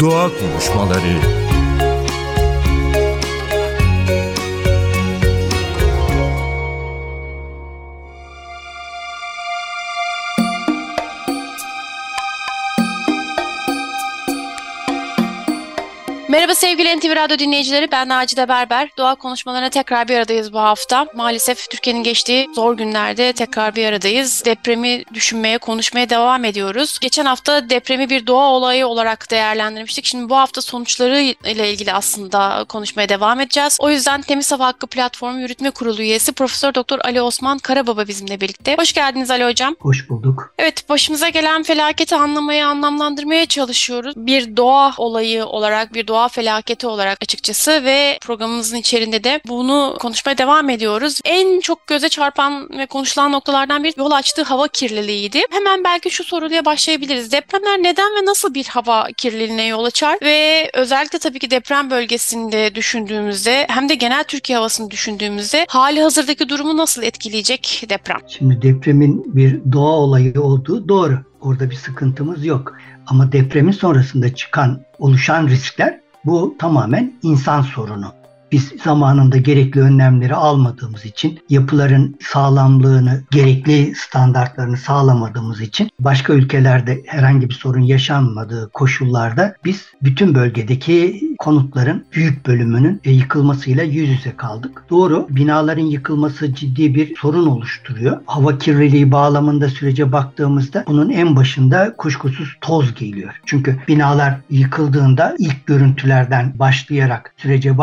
Doğa Konuşmaları Merhaba sevgili NTV Radyo dinleyicileri. Ben Nacide Berber. Doğa konuşmalarına tekrar bir aradayız bu hafta. Maalesef Türkiye'nin geçtiği zor günlerde tekrar bir aradayız. Depremi düşünmeye, konuşmaya devam ediyoruz. Geçen hafta depremi bir doğa olayı olarak değerlendirmiştik. Şimdi bu hafta sonuçları ile ilgili aslında konuşmaya devam edeceğiz. O yüzden Temiz Hava Hakkı Platformu Yürütme Kurulu üyesi Profesör Doktor Ali Osman Karababa bizimle birlikte. Hoş geldiniz Ali Hocam. Hoş bulduk. Evet, başımıza gelen felaketi anlamaya, anlamlandırmaya çalışıyoruz. Bir doğa olayı olarak, bir doğa doğa felaketi olarak açıkçası ve programımızın içerisinde de bunu konuşmaya devam ediyoruz. En çok göze çarpan ve konuşulan noktalardan bir yol açtığı hava kirliliğiydi. Hemen belki şu soruyla başlayabiliriz. Depremler neden ve nasıl bir hava kirliliğine yol açar? Ve özellikle tabii ki deprem bölgesinde düşündüğümüzde hem de genel Türkiye havasını düşündüğümüzde hali hazırdaki durumu nasıl etkileyecek deprem? Şimdi depremin bir doğa olayı olduğu doğru. Orada bir sıkıntımız yok. Ama depremin sonrasında çıkan, oluşan riskler bu tamamen insan sorunu. Biz zamanında gerekli önlemleri almadığımız için, yapıların sağlamlığını, gerekli standartlarını sağlamadığımız için başka ülkelerde herhangi bir sorun yaşanmadığı koşullarda biz bütün bölgedeki konutların büyük bölümünün yıkılmasıyla yüz yüze kaldık. Doğru, binaların yıkılması ciddi bir sorun oluşturuyor. Hava kirliliği bağlamında sürece baktığımızda bunun en başında kuşkusuz toz geliyor. Çünkü binalar yıkıldığında ilk görüntülerden başlayarak sürece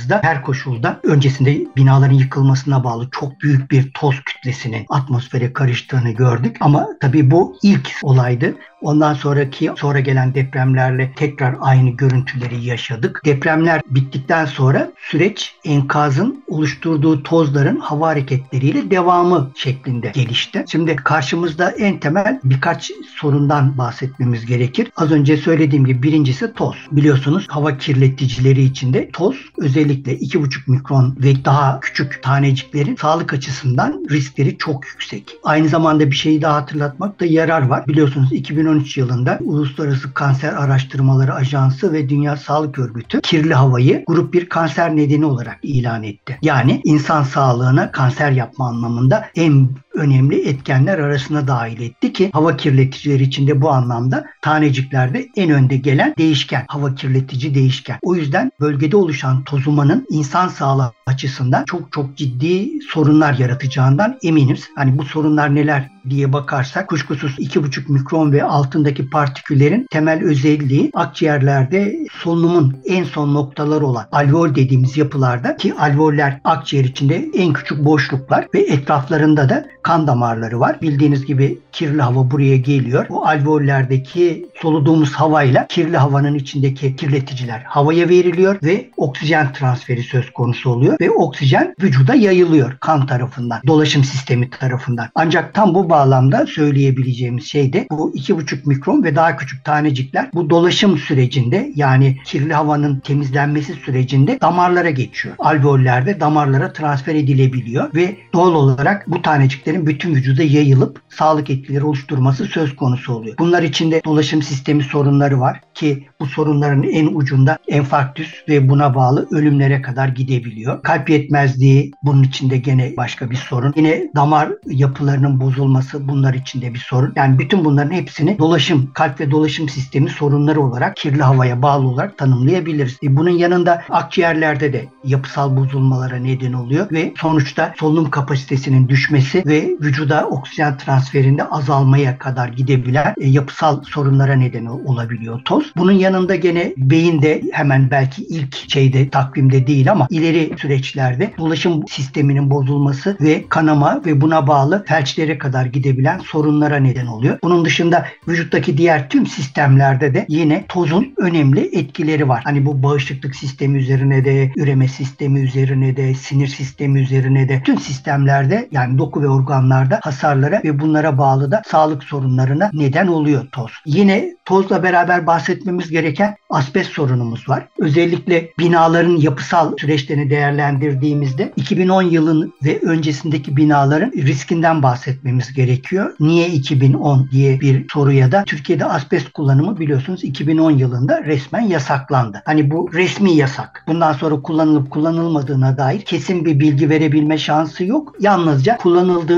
baktığımızda her koşulda öncesinde binaların yıkılmasına bağlı çok büyük bir toz kütlesinin atmosfere karıştığını gördük. Ama tabii bu ilk olaydı. Ondan sonraki sonra gelen depremlerle tekrar aynı görüntüleri yaşadık. Depremler bittikten sonra süreç enkazın oluşturduğu tozların hava hareketleriyle devamı şeklinde gelişti. Şimdi karşımızda en temel birkaç sorundan bahsetmemiz gerekir. Az önce söylediğim gibi birincisi toz. Biliyorsunuz hava kirleticileri içinde toz özellikle 2,5 mikron ve daha küçük taneciklerin sağlık açısından riskleri çok yüksek. Aynı zamanda bir şeyi daha hatırlatmakta yarar var. Biliyorsunuz 2010 2013 yılında Uluslararası Kanser Araştırmaları Ajansı ve Dünya Sağlık Örgütü kirli havayı grup bir kanser nedeni olarak ilan etti. Yani insan sağlığına kanser yapma anlamında en önemli etkenler arasına dahil etti ki hava kirleticileri içinde bu anlamda taneciklerde en önde gelen değişken, hava kirletici değişken. O yüzden bölgede oluşan tozumanın insan sağlığı açısından çok çok ciddi sorunlar yaratacağından eminiz. Hani bu sorunlar neler diye bakarsak kuşkusuz 2,5 mikron ve altındaki partiküllerin temel özelliği akciğerlerde solunumun en son noktaları olan alveol dediğimiz yapılarda ki alveoller akciğer içinde en küçük boşluklar ve etraflarında da kan damarları var. Bildiğiniz gibi kirli hava buraya geliyor. Bu alveollerdeki soluduğumuz havayla kirli havanın içindeki kirleticiler havaya veriliyor ve oksijen transferi söz konusu oluyor ve oksijen vücuda yayılıyor kan tarafından, dolaşım sistemi tarafından. Ancak tam bu bağlamda söyleyebileceğimiz şey de bu 2,5 mikron ve daha küçük tanecikler bu dolaşım sürecinde yani kirli havanın temizlenmesi sürecinde damarlara geçiyor. Alveollerde damarlara transfer edilebiliyor ve doğal olarak bu taneciklerin bütün vücuda yayılıp sağlık etkileri oluşturması söz konusu oluyor. Bunlar içinde dolaşım sistemi sorunları var ki bu sorunların en ucunda enfarktüs ve buna bağlı ölümlere kadar gidebiliyor. Kalp yetmezliği bunun içinde gene başka bir sorun. Yine damar yapılarının bozulması bunlar içinde bir sorun. Yani bütün bunların hepsini dolaşım, kalp ve dolaşım sistemi sorunları olarak kirli havaya bağlı olarak tanımlayabiliriz. E bunun yanında akciğerlerde de yapısal bozulmalara neden oluyor ve sonuçta solunum kapasitesinin düşmesi ve vücuda oksijen transferinde azalmaya kadar gidebilen e, yapısal sorunlara neden olabiliyor toz. Bunun yanında gene beyinde hemen belki ilk şeyde takvimde değil ama ileri süreçlerde dolaşım sisteminin bozulması ve kanama ve buna bağlı felçlere kadar gidebilen sorunlara neden oluyor. Bunun dışında vücuttaki diğer tüm sistemlerde de yine tozun önemli etkileri var. Hani bu bağışıklık sistemi üzerine de, üreme sistemi üzerine de, sinir sistemi üzerine de tüm sistemlerde yani doku ve organ organlarda hasarlara ve bunlara bağlı da sağlık sorunlarına neden oluyor toz. Yine tozla beraber bahsetmemiz gereken asbest sorunumuz var. Özellikle binaların yapısal süreçlerini değerlendirdiğimizde 2010 yılın ve öncesindeki binaların riskinden bahsetmemiz gerekiyor. Niye 2010 diye bir soruya da Türkiye'de asbest kullanımı biliyorsunuz 2010 yılında resmen yasaklandı. Hani bu resmi yasak. Bundan sonra kullanılıp kullanılmadığına dair kesin bir bilgi verebilme şansı yok. Yalnızca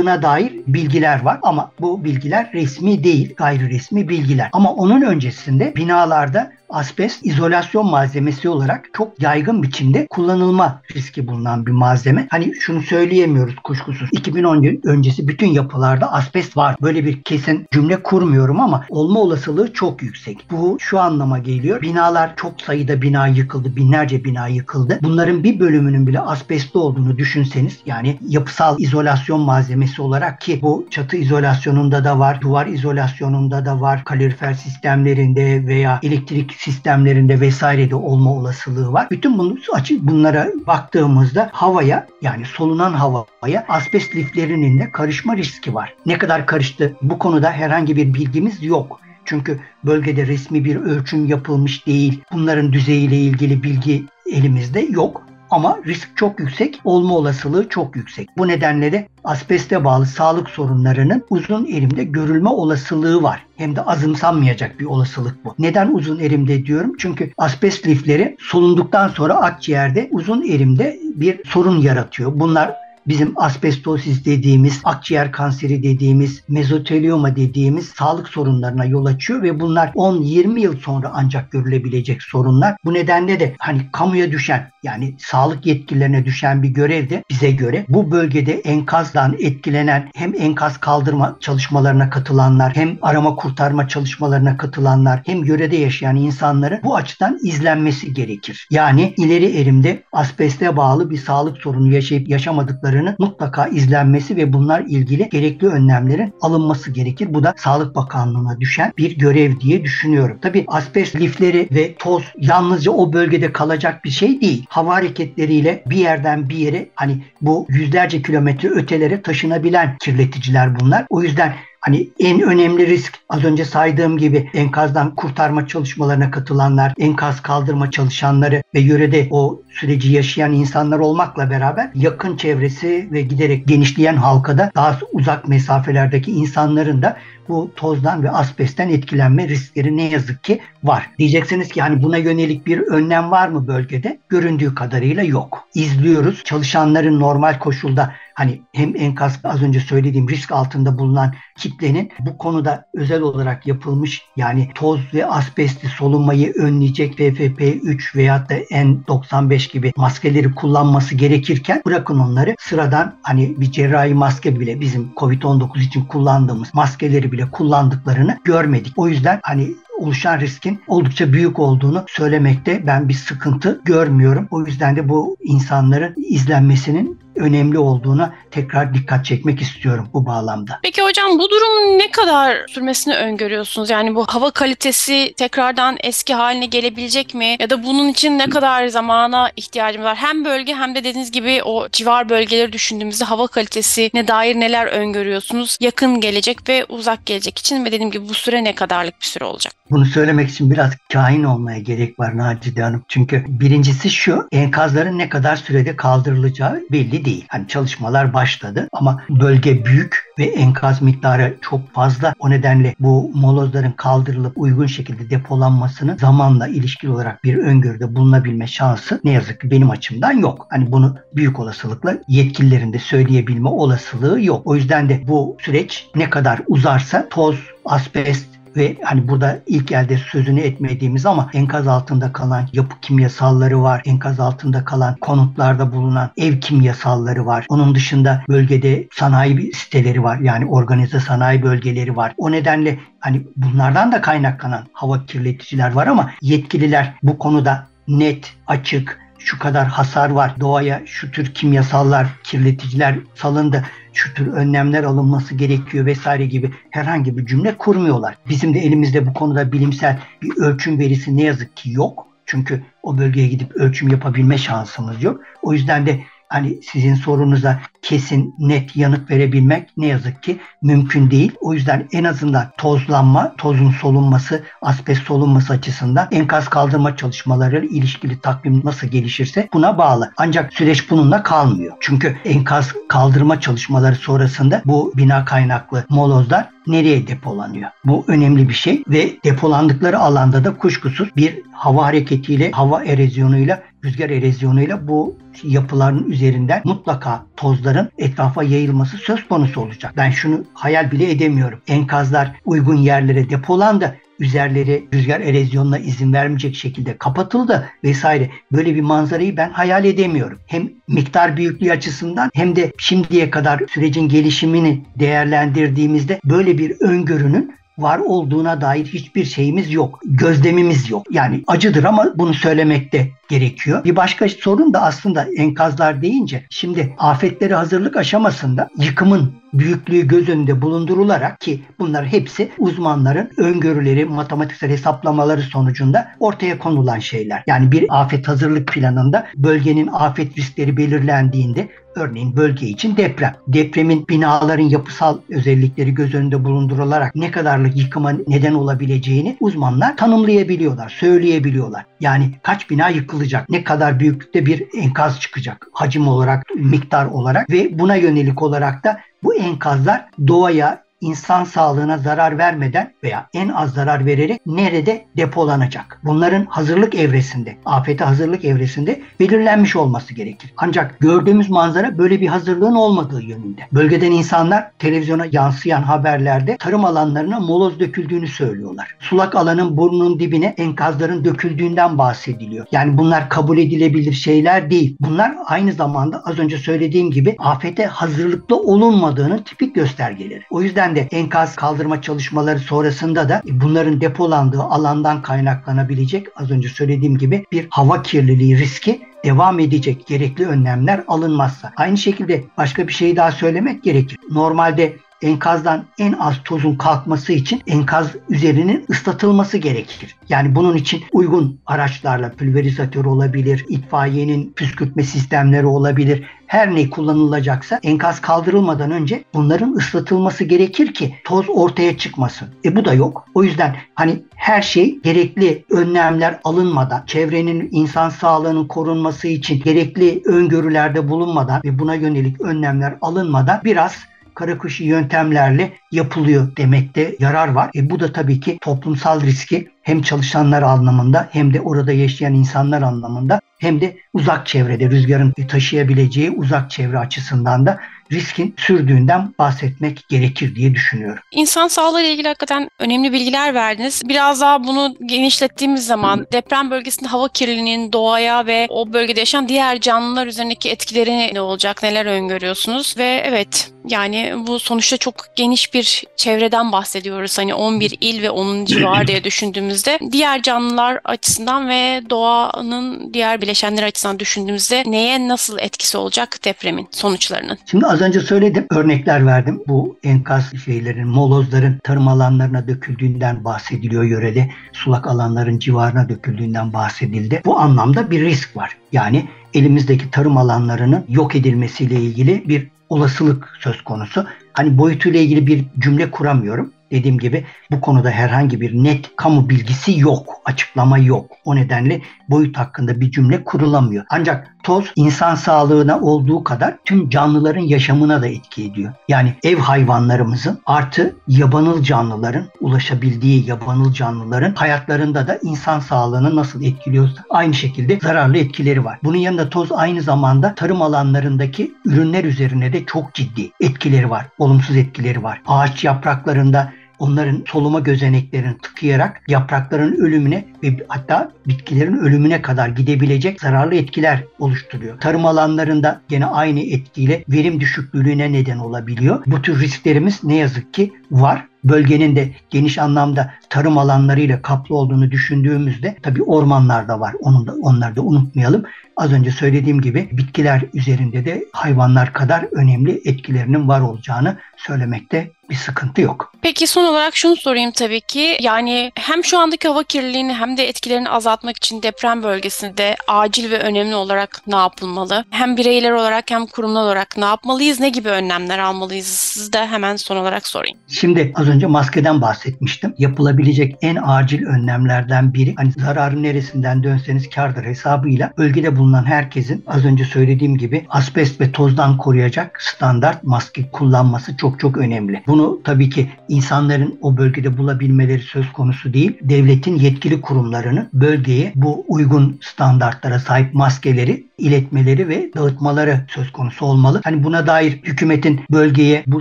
kullanıldığına dair bilgiler var ama bu bilgiler resmi değil, gayri resmi bilgiler. Ama onun öncesinde binalarda asbest izolasyon malzemesi olarak çok yaygın biçimde kullanılma riski bulunan bir malzeme. Hani şunu söyleyemiyoruz kuşkusuz. 2010 öncesi bütün yapılarda asbest var. Böyle bir kesin cümle kurmuyorum ama olma olasılığı çok yüksek. Bu şu anlama geliyor. Binalar çok sayıda bina yıkıldı. Binlerce bina yıkıldı. Bunların bir bölümünün bile asbestli olduğunu düşünseniz yani yapısal izolasyon malzemesi olarak ki bu çatı izolasyonunda da var, duvar izolasyonunda da var, kalorifer sistemlerinde veya elektrik sistemlerinde vesairede olma olasılığı var. Bütün bunu, bunlara baktığımızda havaya yani solunan havaya asbest liflerinin de karışma riski var. Ne kadar karıştı bu konuda herhangi bir bilgimiz yok. Çünkü bölgede resmi bir ölçüm yapılmış değil. Bunların düzeyiyle ilgili bilgi elimizde yok ama risk çok yüksek, olma olasılığı çok yüksek. Bu nedenle de asbeste bağlı sağlık sorunlarının uzun erimde görülme olasılığı var. Hem de azımsanmayacak bir olasılık bu. Neden uzun erimde diyorum? Çünkü asbest lifleri solunduktan sonra akciğerde uzun erimde bir sorun yaratıyor. Bunlar bizim asbestosis dediğimiz, akciğer kanseri dediğimiz, mezotelioma dediğimiz sağlık sorunlarına yol açıyor ve bunlar 10-20 yıl sonra ancak görülebilecek sorunlar. Bu nedenle de hani kamuya düşen yani sağlık yetkililerine düşen bir görev de bize göre bu bölgede enkazdan etkilenen hem enkaz kaldırma çalışmalarına katılanlar hem arama kurtarma çalışmalarına katılanlar hem yörede yaşayan insanların bu açıdan izlenmesi gerekir. Yani ileri erimde asbeste bağlı bir sağlık sorunu yaşayıp yaşamadıkları hastalarının mutlaka izlenmesi ve bunlar ilgili gerekli önlemlerin alınması gerekir. Bu da Sağlık Bakanlığı'na düşen bir görev diye düşünüyorum. Tabi asbest lifleri ve toz yalnızca o bölgede kalacak bir şey değil. Hava hareketleriyle bir yerden bir yere hani bu yüzlerce kilometre ötelere taşınabilen kirleticiler bunlar. O yüzden Hani en önemli risk az önce saydığım gibi enkazdan kurtarma çalışmalarına katılanlar, enkaz kaldırma çalışanları ve yörede o süreci yaşayan insanlar olmakla beraber yakın çevresi ve giderek genişleyen halkada daha uzak mesafelerdeki insanların da bu tozdan ve asbestten etkilenme riskleri ne yazık ki var. Diyeceksiniz ki hani buna yönelik bir önlem var mı bölgede? Göründüğü kadarıyla yok. İzliyoruz. Çalışanların normal koşulda hani hem enkaz az önce söylediğim risk altında bulunan kitlenin bu konuda özel olarak yapılmış yani toz ve asbesti solunmayı önleyecek FFP3 veya da N95 gibi maskeleri kullanması gerekirken bırakın onları sıradan hani bir cerrahi maske bile bizim COVID-19 için kullandığımız maskeleri bile kullandıklarını görmedik. O yüzden hani oluşan riskin oldukça büyük olduğunu söylemekte ben bir sıkıntı görmüyorum. O yüzden de bu insanların izlenmesinin önemli olduğuna tekrar dikkat çekmek istiyorum bu bağlamda. Peki hocam bu durumun ne kadar sürmesini öngörüyorsunuz? Yani bu hava kalitesi tekrardan eski haline gelebilecek mi? Ya da bunun için ne kadar zamana ihtiyacımız var? Hem bölge hem de dediğiniz gibi o civar bölgeleri düşündüğümüzde hava kalitesine dair neler öngörüyorsunuz? Yakın gelecek ve uzak gelecek için ve dediğim gibi bu süre ne kadarlık bir süre olacak? Bunu söylemek için biraz kain olmaya gerek var Nacide Hanım. Çünkü birincisi şu enkazların ne kadar sürede kaldırılacağı değil. Hani çalışmalar başladı ama bölge büyük ve enkaz miktarı çok fazla. O nedenle bu molozların kaldırılıp uygun şekilde depolanmasının zamanla ilişkili olarak bir öngörüde bulunabilme şansı ne yazık ki benim açımdan yok. Hani bunu büyük olasılıkla yetkililerin de söyleyebilme olasılığı yok. O yüzden de bu süreç ne kadar uzarsa toz, asbest, ve hani burada ilk elde sözünü etmediğimiz ama enkaz altında kalan yapı kimyasalları var. Enkaz altında kalan konutlarda bulunan ev kimyasalları var. Onun dışında bölgede sanayi siteleri var. Yani organize sanayi bölgeleri var. O nedenle hani bunlardan da kaynaklanan hava kirleticiler var ama yetkililer bu konuda net, açık, şu kadar hasar var, doğaya şu tür kimyasallar, kirleticiler salındı, şu tür önlemler alınması gerekiyor vesaire gibi herhangi bir cümle kurmuyorlar. Bizim de elimizde bu konuda bilimsel bir ölçüm verisi ne yazık ki yok. Çünkü o bölgeye gidip ölçüm yapabilme şansımız yok. O yüzden de hani sizin sorunuza kesin net yanıt verebilmek ne yazık ki mümkün değil. O yüzden en azından tozlanma, tozun solunması, asbest solunması açısından enkaz kaldırma çalışmaları ilişkili takvim nasıl gelişirse buna bağlı. Ancak süreç bununla kalmıyor. Çünkü enkaz kaldırma çalışmaları sonrasında bu bina kaynaklı molozlar nereye depolanıyor? Bu önemli bir şey ve depolandıkları alanda da kuşkusuz bir hava hareketiyle, hava erozyonuyla, rüzgar erozyonuyla bu yapıların üzerinden mutlaka tozların etrafa yayılması söz konusu olacak. Ben şunu hayal bile edemiyorum. Enkazlar uygun yerlere depolandı üzerleri rüzgar erozyonuna izin vermeyecek şekilde kapatıldı vesaire. Böyle bir manzarayı ben hayal edemiyorum. Hem miktar büyüklüğü açısından hem de şimdiye kadar sürecin gelişimini değerlendirdiğimizde böyle bir öngörünün var olduğuna dair hiçbir şeyimiz yok. Gözlemimiz yok. Yani acıdır ama bunu söylemekte gerekiyor. Bir başka sorun da aslında enkazlar deyince şimdi afetleri hazırlık aşamasında yıkımın büyüklüğü göz önünde bulundurularak ki bunlar hepsi uzmanların öngörüleri, matematiksel hesaplamaları sonucunda ortaya konulan şeyler. Yani bir afet hazırlık planında bölgenin afet riskleri belirlendiğinde Örneğin bölge için deprem. Depremin binaların yapısal özellikleri göz önünde bulundurularak ne kadarlık yıkıma neden olabileceğini uzmanlar tanımlayabiliyorlar, söyleyebiliyorlar. Yani kaç bina yıkılacak, ne kadar büyüklükte bir enkaz çıkacak hacim olarak, miktar olarak ve buna yönelik olarak da bu enkazlar doğaya, insan sağlığına zarar vermeden veya en az zarar vererek nerede depolanacak? Bunların hazırlık evresinde, afete hazırlık evresinde belirlenmiş olması gerekir. Ancak gördüğümüz manzara böyle bir hazırlığın olmadığı yönünde. Bölgeden insanlar televizyona yansıyan haberlerde tarım alanlarına moloz döküldüğünü söylüyorlar. Sulak alanın burnunun dibine enkazların döküldüğünden bahsediliyor. Yani bunlar kabul edilebilir şeyler değil. Bunlar aynı zamanda az önce söylediğim gibi afete hazırlıklı olunmadığının tipik göstergeleri. O yüzden de enkaz kaldırma çalışmaları sonrasında da bunların depolandığı alandan kaynaklanabilecek az önce söylediğim gibi bir hava kirliliği riski devam edecek gerekli önlemler alınmazsa. Aynı şekilde başka bir şey daha söylemek gerekir. Normalde enkazdan en az tozun kalkması için enkaz üzerinin ıslatılması gerekir. Yani bunun için uygun araçlarla pülverizatör olabilir, itfaiyenin püskürtme sistemleri olabilir. Her ne kullanılacaksa enkaz kaldırılmadan önce bunların ıslatılması gerekir ki toz ortaya çıkmasın. E bu da yok. O yüzden hani her şey gerekli önlemler alınmadan, çevrenin insan sağlığının korunması için gerekli öngörülerde bulunmadan ve buna yönelik önlemler alınmadan biraz karakuşi yöntemlerle yapılıyor demekte yarar var. E bu da tabii ki toplumsal riski hem çalışanlar anlamında hem de orada yaşayan insanlar anlamında hem de uzak çevrede rüzgarın taşıyabileceği uzak çevre açısından da riskin sürdüğünden bahsetmek gerekir diye düşünüyorum. İnsan sağlığı ile ilgili hakikaten önemli bilgiler verdiniz. Biraz daha bunu genişlettiğimiz zaman deprem bölgesinde hava kirliliğinin doğaya ve o bölgede yaşayan diğer canlılar üzerindeki etkileri ne olacak, neler öngörüyorsunuz? Ve evet yani bu sonuçta çok geniş bir çevreden bahsediyoruz. Hani 11 il ve onun civarı diye düşündüğümüzde diğer canlılar açısından ve doğanın diğer bileşenleri açısından düşündüğümüzde neye nasıl etkisi olacak depremin sonuçlarının? Şimdi az önce söyledim, örnekler verdim. Bu enkaz şeylerin, molozların tarım alanlarına döküldüğünden bahsediliyor yörede. Sulak alanların civarına döküldüğünden bahsedildi. Bu anlamda bir risk var. Yani elimizdeki tarım alanlarının yok edilmesiyle ilgili bir olasılık söz konusu. Hani boyutuyla ilgili bir cümle kuramıyorum. Dediğim gibi bu konuda herhangi bir net kamu bilgisi yok, açıklama yok. O nedenle boyut hakkında bir cümle kurulamıyor. Ancak toz insan sağlığına olduğu kadar tüm canlıların yaşamına da etki ediyor. Yani ev hayvanlarımızın artı yabanıl canlıların ulaşabildiği yabanıl canlıların hayatlarında da insan sağlığını nasıl etkiliyorsa aynı şekilde zararlı etkileri var. Bunun yanında toz aynı zamanda tarım alanlarındaki ürünler üzerine de çok ciddi etkileri var. Olumsuz etkileri var. Ağaç yapraklarında onların soluma gözeneklerini tıkayarak yaprakların ölümüne ve hatta bitkilerin ölümüne kadar gidebilecek zararlı etkiler oluşturuyor. Tarım alanlarında gene aynı etkiyle verim düşüklüğüne neden olabiliyor. Bu tür risklerimiz ne yazık ki var bölgenin de geniş anlamda tarım alanlarıyla kaplı olduğunu düşündüğümüzde tabii ormanlar da var. Onu da, onları da unutmayalım. Az önce söylediğim gibi bitkiler üzerinde de hayvanlar kadar önemli etkilerinin var olacağını söylemekte bir sıkıntı yok. Peki son olarak şunu sorayım tabii ki. Yani hem şu andaki hava kirliliğini hem de etkilerini azaltmak için deprem bölgesinde acil ve önemli olarak ne yapılmalı? Hem bireyler olarak hem kurumlar olarak ne yapmalıyız? Ne gibi önlemler almalıyız? Siz de hemen son olarak sorayım. Şimdi az önce maskeden bahsetmiştim. Yapılabilecek en acil önlemlerden biri hani zararı neresinden dönseniz kardır hesabıyla bölgede bulunan herkesin az önce söylediğim gibi asbest ve tozdan koruyacak standart maske kullanması çok çok önemli. Bunu tabii ki insanların o bölgede bulabilmeleri söz konusu değil. Devletin yetkili kurumlarının bölgeye bu uygun standartlara sahip maskeleri iletmeleri ve dağıtmaları söz konusu olmalı. Hani buna dair hükümetin bölgeye bu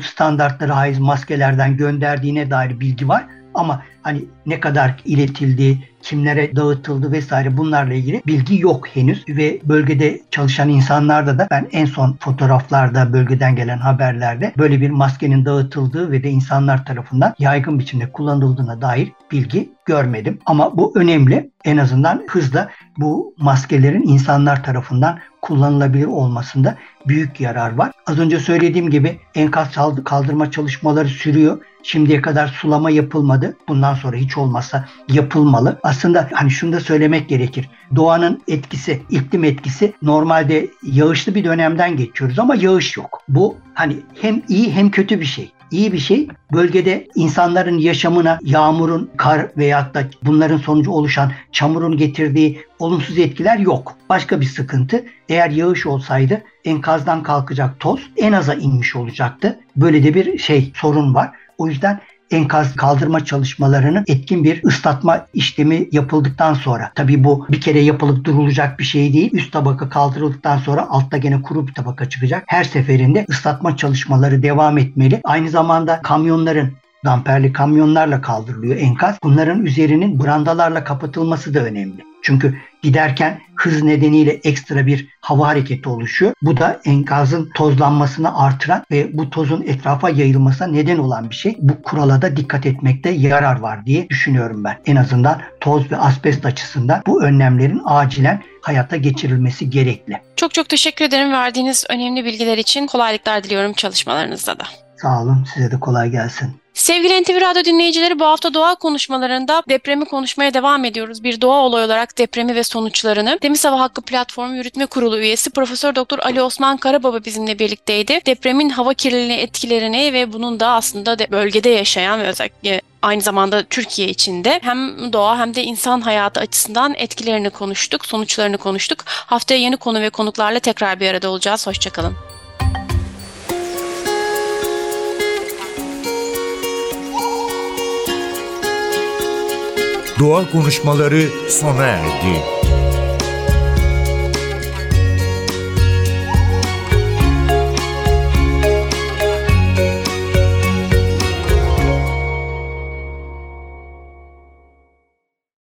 standartlara haiz maskelerden gönderdiğine dair bilgi var. Ama hani ne kadar iletildi, kimlere dağıtıldı vesaire bunlarla ilgili bilgi yok henüz ve bölgede çalışan insanlarda da ben en son fotoğraflarda bölgeden gelen haberlerde böyle bir maskenin dağıtıldığı ve de insanlar tarafından yaygın biçimde kullanıldığına dair bilgi görmedim. Ama bu önemli. En azından hızla bu maskelerin insanlar tarafından kullanılabilir olmasında büyük yarar var. Az önce söylediğim gibi enkaz kaldırma çalışmaları sürüyor. Şimdiye kadar sulama yapılmadı. Bundan sonra hiç olmazsa yapılmalı. Aslında hani şunu da söylemek gerekir. Doğanın etkisi, iklim etkisi normalde yağışlı bir dönemden geçiyoruz ama yağış yok. Bu hani hem iyi hem kötü bir şey iyi bir şey. Bölgede insanların yaşamına yağmurun, kar veyahut da bunların sonucu oluşan çamurun getirdiği olumsuz etkiler yok. Başka bir sıkıntı eğer yağış olsaydı enkazdan kalkacak toz en aza inmiş olacaktı. Böyle de bir şey sorun var. O yüzden enkaz kaldırma çalışmalarının etkin bir ıslatma işlemi yapıldıktan sonra tabi bu bir kere yapılıp durulacak bir şey değil. Üst tabaka kaldırıldıktan sonra altta gene kuru bir tabaka çıkacak. Her seferinde ıslatma çalışmaları devam etmeli. Aynı zamanda kamyonların damperli kamyonlarla kaldırılıyor enkaz. Bunların üzerinin brandalarla kapatılması da önemli. Çünkü giderken hız nedeniyle ekstra bir hava hareketi oluşuyor. Bu da enkazın tozlanmasını artıran ve bu tozun etrafa yayılmasına neden olan bir şey. Bu kurala da dikkat etmekte yarar var diye düşünüyorum ben. En azından toz ve asbest açısından bu önlemlerin acilen hayata geçirilmesi gerekli. Çok çok teşekkür ederim verdiğiniz önemli bilgiler için. Kolaylıklar diliyorum çalışmalarınızda da. Sağ olun. Size de kolay gelsin. Sevgili NTV Radyo dinleyicileri bu hafta doğa konuşmalarında depremi konuşmaya devam ediyoruz. Bir doğa olay olarak depremi ve sonuçlarını Temiz Hava Hakkı Platformu Yürütme Kurulu üyesi Profesör Doktor Ali Osman Karababa bizimle birlikteydi. Depremin hava kirliliği etkilerini ve bunun da aslında de bölgede yaşayan ve özellikle aynı zamanda Türkiye içinde hem doğa hem de insan hayatı açısından etkilerini konuştuk, sonuçlarını konuştuk. Haftaya yeni konu ve konuklarla tekrar bir arada olacağız. Hoşçakalın. Doğa konuşmaları sona erdi.